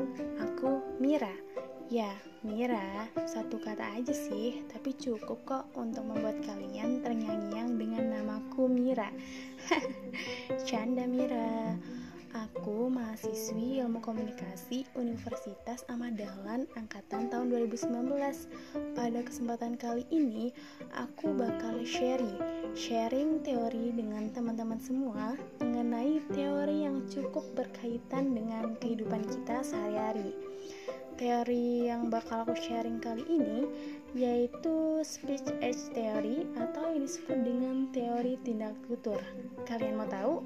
kenalin, aku Mira. Ya, Mira, satu kata aja sih, tapi cukup kok untuk membuat kalian terngiang-ngiang dengan namaku Mira. Canda Mira. Aku mahasiswi Ilmu Komunikasi Universitas Ahmad Dahlan angkatan tahun 2019. Pada kesempatan kali ini, aku bakal sharing, sharing teori dengan teman-teman semua mengenai teori yang cukup berkaitan dengan kehidupan kita sehari-hari. Teori yang bakal aku sharing kali ini yaitu speech age theory atau yang disebut dengan teori tindak tutur. Kalian mau tahu?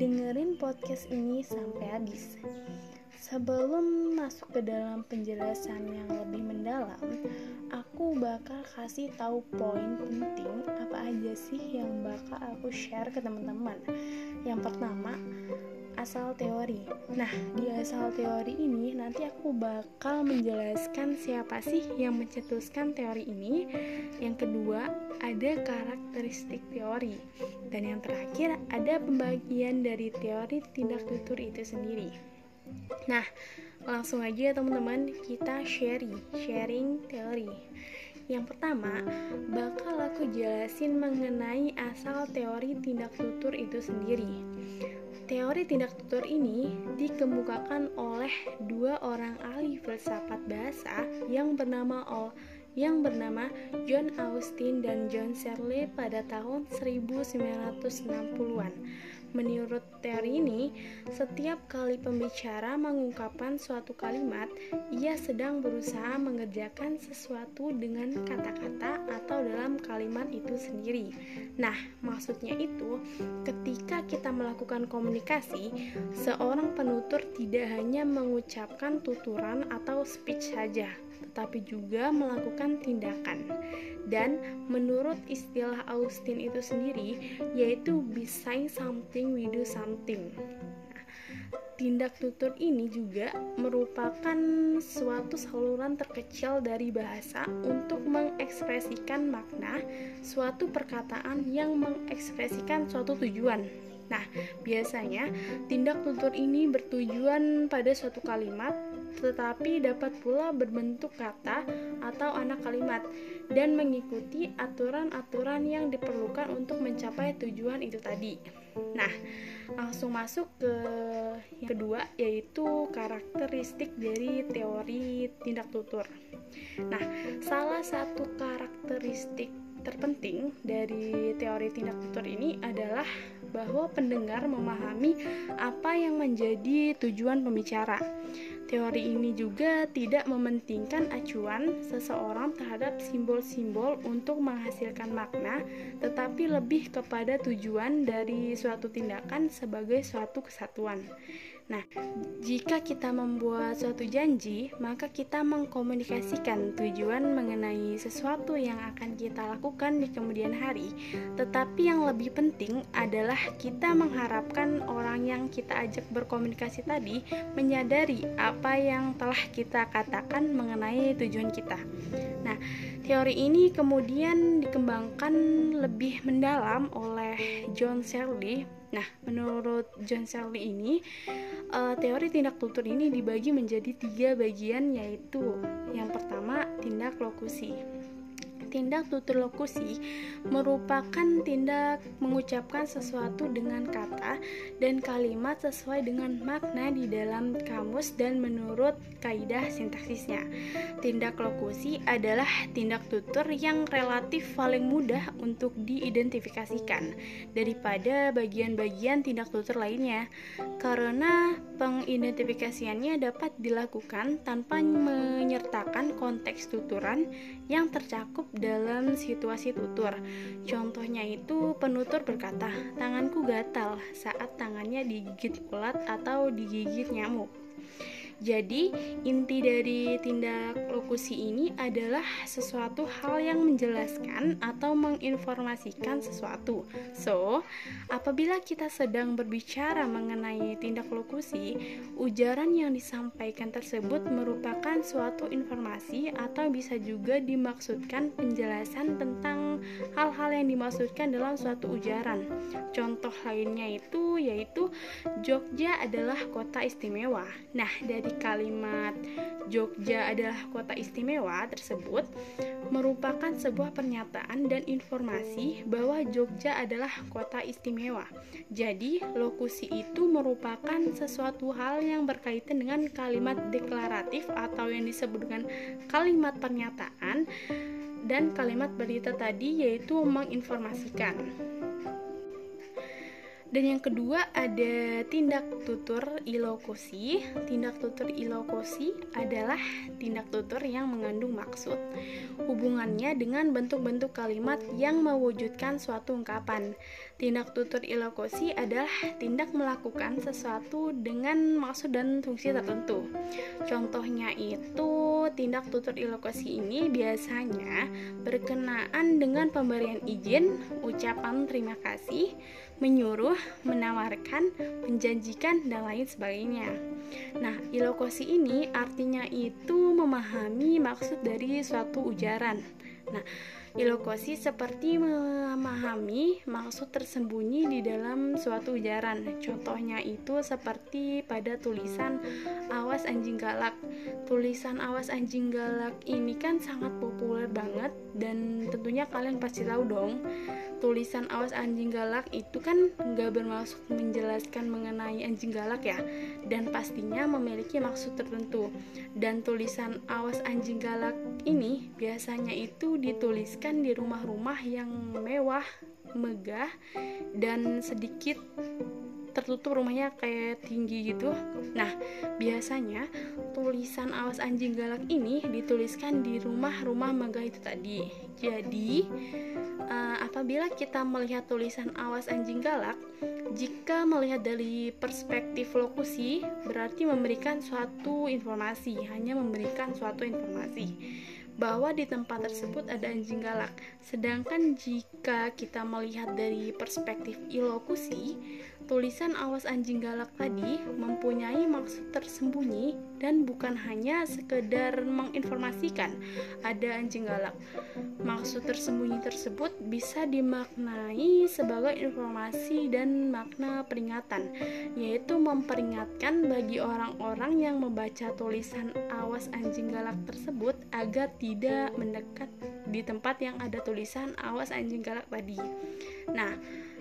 Dengerin podcast ini sampai habis. Sebelum masuk ke dalam penjelasan yang lebih mendalam, aku bakal kasih tahu poin penting apa aja sih yang bakal aku share ke teman-teman. Yang pertama, asal teori. Nah, di asal teori ini nanti aku bakal menjelaskan siapa sih yang mencetuskan teori ini. Yang kedua, ada karakteristik teori. Dan yang terakhir, ada pembagian dari teori tindak tutur itu sendiri. Nah, langsung aja ya teman-teman, kita sharing, sharing teori. Yang pertama, bakal aku jelasin mengenai asal teori tindak tutur itu sendiri. Teori tindak tutur ini dikemukakan oleh dua orang ahli filsafat bahasa yang bernama Ol yang bernama John Austin dan John Searle pada tahun 1960-an. Menurut teori ini, setiap kali pembicara mengungkapkan suatu kalimat, ia sedang berusaha mengerjakan sesuatu dengan kata-kata atau dalam kalimat itu sendiri. Nah, maksudnya itu, ketika kita melakukan komunikasi, seorang penutur tidak hanya mengucapkan tuturan atau speech saja, tetapi juga melakukan tindakan. Dan menurut istilah Austin itu sendiri, yaitu be saying something, we do something. Nah, tindak tutur ini juga merupakan suatu saluran terkecil dari bahasa untuk mengekspresikan makna suatu perkataan yang mengekspresikan suatu tujuan. Nah, biasanya tindak tutur ini bertujuan pada suatu kalimat tetapi dapat pula berbentuk kata atau anak kalimat dan mengikuti aturan-aturan yang diperlukan untuk mencapai tujuan itu tadi. Nah, langsung masuk ke yang kedua yaitu karakteristik dari teori tindak tutur. Nah, salah satu karakteristik terpenting dari teori tindak tutur ini adalah bahwa pendengar memahami apa yang menjadi tujuan pembicara. Teori ini juga tidak mementingkan acuan seseorang terhadap simbol-simbol untuk menghasilkan makna, tetapi lebih kepada tujuan dari suatu tindakan sebagai suatu kesatuan. Nah, jika kita membuat suatu janji, maka kita mengkomunikasikan tujuan mengenai sesuatu yang akan kita lakukan di kemudian hari. Tetapi yang lebih penting adalah kita mengharapkan orang yang kita ajak berkomunikasi tadi menyadari apa yang telah kita katakan mengenai tujuan kita. Nah, teori ini kemudian dikembangkan lebih mendalam oleh John Searle Nah, menurut John Searle ini, uh, teori tindak tutur ini dibagi menjadi tiga bagian yaitu yang pertama tindak lokusi tindak tutur lokusi merupakan tindak mengucapkan sesuatu dengan kata dan kalimat sesuai dengan makna di dalam kamus dan menurut kaidah sintaksisnya. Tindak lokusi adalah tindak tutur yang relatif paling mudah untuk diidentifikasikan daripada bagian-bagian tindak tutur lainnya karena pengidentifikasiannya dapat dilakukan tanpa menyertakan konteks tuturan yang tercakup dalam situasi tutur. Contohnya itu penutur berkata, "Tanganku gatal" saat tangannya digigit ulat atau digigit nyamuk. Jadi, inti dari tindak lokusi ini adalah sesuatu hal yang menjelaskan atau menginformasikan sesuatu. So, apabila kita sedang berbicara mengenai tindak lokusi, ujaran yang disampaikan tersebut merupakan suatu informasi atau bisa juga dimaksudkan penjelasan tentang hal-hal yang dimaksudkan dalam suatu ujaran. Contoh lainnya itu yaitu Jogja adalah kota istimewa. Nah, dari dari kalimat Jogja adalah kota istimewa tersebut merupakan sebuah pernyataan dan informasi bahwa Jogja adalah kota istimewa. Jadi, lokusi itu merupakan sesuatu hal yang berkaitan dengan kalimat deklaratif atau yang disebut dengan kalimat pernyataan dan kalimat berita tadi yaitu menginformasikan. Dan yang kedua ada tindak tutur ilokusi. Tindak tutur ilokusi adalah tindak tutur yang mengandung maksud hubungannya dengan bentuk-bentuk kalimat yang mewujudkan suatu ungkapan. Tindak tutur ilokusi adalah tindak melakukan sesuatu dengan maksud dan fungsi tertentu. Contohnya itu tindak tutur ilokusi ini biasanya berkenaan dengan pemberian izin, ucapan terima kasih, menyuruh, menawarkan, menjanjikan, dan lain sebagainya. Nah, ilokosi ini artinya itu memahami maksud dari suatu ujaran. Nah, ilokosi seperti memahami maksud tersembunyi di dalam suatu ujaran. Contohnya itu seperti pada tulisan awas anjing galak. Tulisan awas anjing galak ini kan sangat populer banget dan tentunya kalian pasti tahu dong tulisan awas anjing galak itu kan nggak bermaksud menjelaskan mengenai anjing galak ya dan pastinya memiliki maksud tertentu. Dan tulisan awas anjing galak ini biasanya itu dituliskan di rumah-rumah yang mewah megah dan sedikit tertutup rumahnya kayak tinggi gitu. Nah, biasanya tulisan awas anjing galak ini dituliskan di rumah-rumah megah itu tadi. Jadi, uh, apabila kita melihat tulisan awas anjing galak, jika melihat dari perspektif lokusi, berarti memberikan suatu informasi, hanya memberikan suatu informasi bahwa di tempat tersebut ada anjing galak. Sedangkan jika kita melihat dari perspektif ilokusi, Tulisan awas anjing galak tadi mempunyai maksud tersembunyi dan bukan hanya sekedar menginformasikan ada anjing galak. Maksud tersembunyi tersebut bisa dimaknai sebagai informasi dan makna peringatan, yaitu memperingatkan bagi orang-orang yang membaca tulisan awas anjing galak tersebut agar tidak mendekat di tempat yang ada tulisan awas anjing galak tadi. Nah,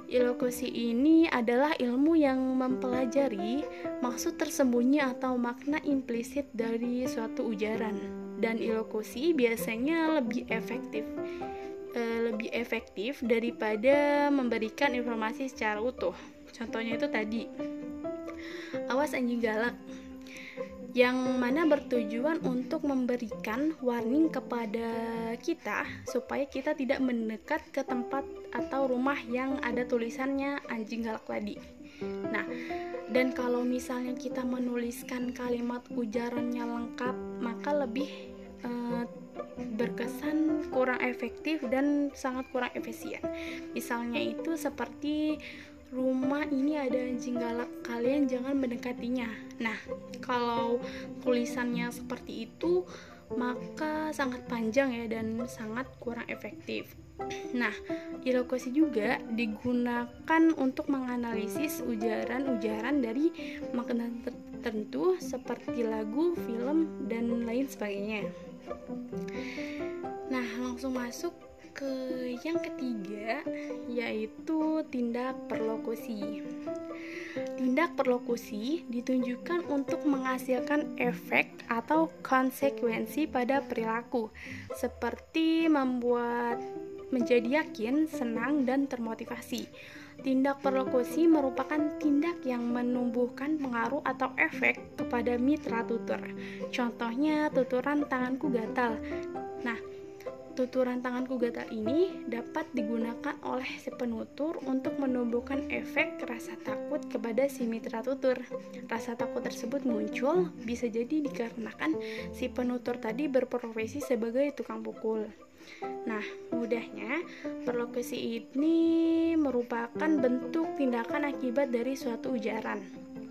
Ilokusi ini adalah ilmu yang mempelajari maksud tersembunyi atau makna implisit dari suatu ujaran. Dan ilokusi biasanya lebih efektif e, lebih efektif daripada memberikan informasi secara utuh. Contohnya itu tadi. Awas anjing galak yang mana bertujuan untuk memberikan warning kepada kita supaya kita tidak mendekat ke tempat atau rumah yang ada tulisannya anjing galak tadi. Nah, dan kalau misalnya kita menuliskan kalimat ujarannya lengkap, maka lebih uh, berkesan kurang efektif dan sangat kurang efisien. Misalnya itu seperti rumah ini ada anjing galak kalian jangan mendekatinya nah kalau tulisannya seperti itu maka sangat panjang ya dan sangat kurang efektif Nah, ilokuasi juga digunakan untuk menganalisis ujaran-ujaran dari makna tertentu seperti lagu, film, dan lain sebagainya. Nah, langsung masuk ke yang ketiga yaitu tindak perlokusi. Tindak perlokusi ditunjukkan untuk menghasilkan efek atau konsekuensi pada perilaku seperti membuat menjadi yakin, senang, dan termotivasi. Tindak perlokusi merupakan tindak yang menumbuhkan pengaruh atau efek kepada mitra tutur. Contohnya, tuturan tanganku gatal. Nah, Tuturan tanganku gatal ini dapat digunakan oleh si penutur untuk menumbuhkan efek rasa takut kepada si mitra tutur. Rasa takut tersebut muncul bisa jadi dikarenakan si penutur tadi berprofesi sebagai tukang pukul. Nah, mudahnya, perlokasi ini merupakan bentuk tindakan akibat dari suatu ujaran.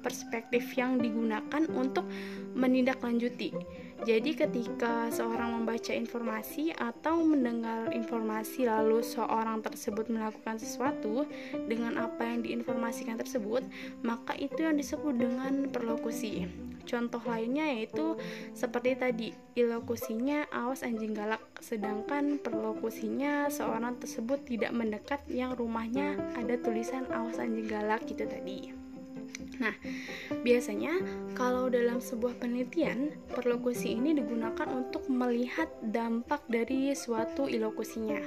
Perspektif yang digunakan untuk menindaklanjuti jadi ketika seorang membaca informasi atau mendengar informasi lalu seorang tersebut melakukan sesuatu dengan apa yang diinformasikan tersebut, maka itu yang disebut dengan perlokusi. Contoh lainnya yaitu seperti tadi, ilokusinya awas anjing galak, sedangkan perlokusinya seorang tersebut tidak mendekat yang rumahnya ada tulisan awas anjing galak gitu tadi. Nah, biasanya kalau dalam sebuah penelitian, perlokusi ini digunakan untuk melihat dampak dari suatu ilokusinya.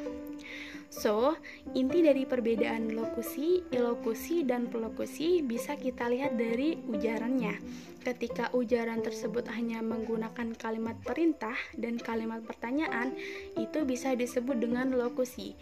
So, inti dari perbedaan lokusi, ilokusi, dan perlokusi bisa kita lihat dari ujarannya. Ketika ujaran tersebut hanya menggunakan kalimat perintah dan kalimat pertanyaan, itu bisa disebut dengan lokusi.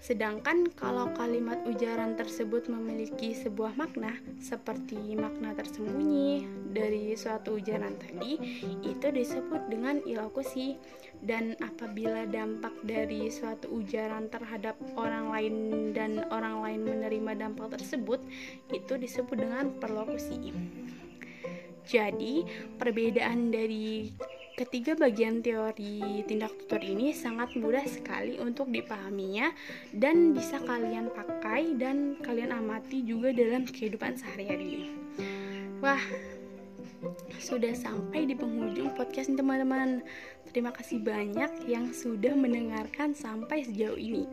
Sedangkan kalau kalimat ujaran tersebut memiliki sebuah makna, seperti makna tersembunyi dari suatu ujaran tadi, itu disebut dengan ilokusi. Dan apabila dampak dari suatu ujaran terhadap orang lain dan orang lain menerima dampak tersebut, itu disebut dengan perlokusi. Jadi, perbedaan dari Ketiga bagian teori tindak tutur ini sangat mudah sekali untuk dipahaminya dan bisa kalian pakai dan kalian amati juga dalam kehidupan sehari-hari. Wah, sudah sampai di penghujung podcast teman-teman. Terima kasih banyak yang sudah mendengarkan sampai sejauh ini.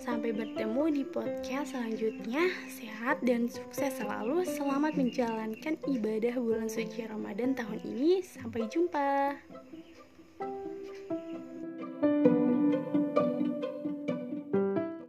Sampai bertemu di podcast selanjutnya. Sehat dan sukses selalu. Selamat menjalankan ibadah bulan suci Ramadan tahun ini. Sampai jumpa.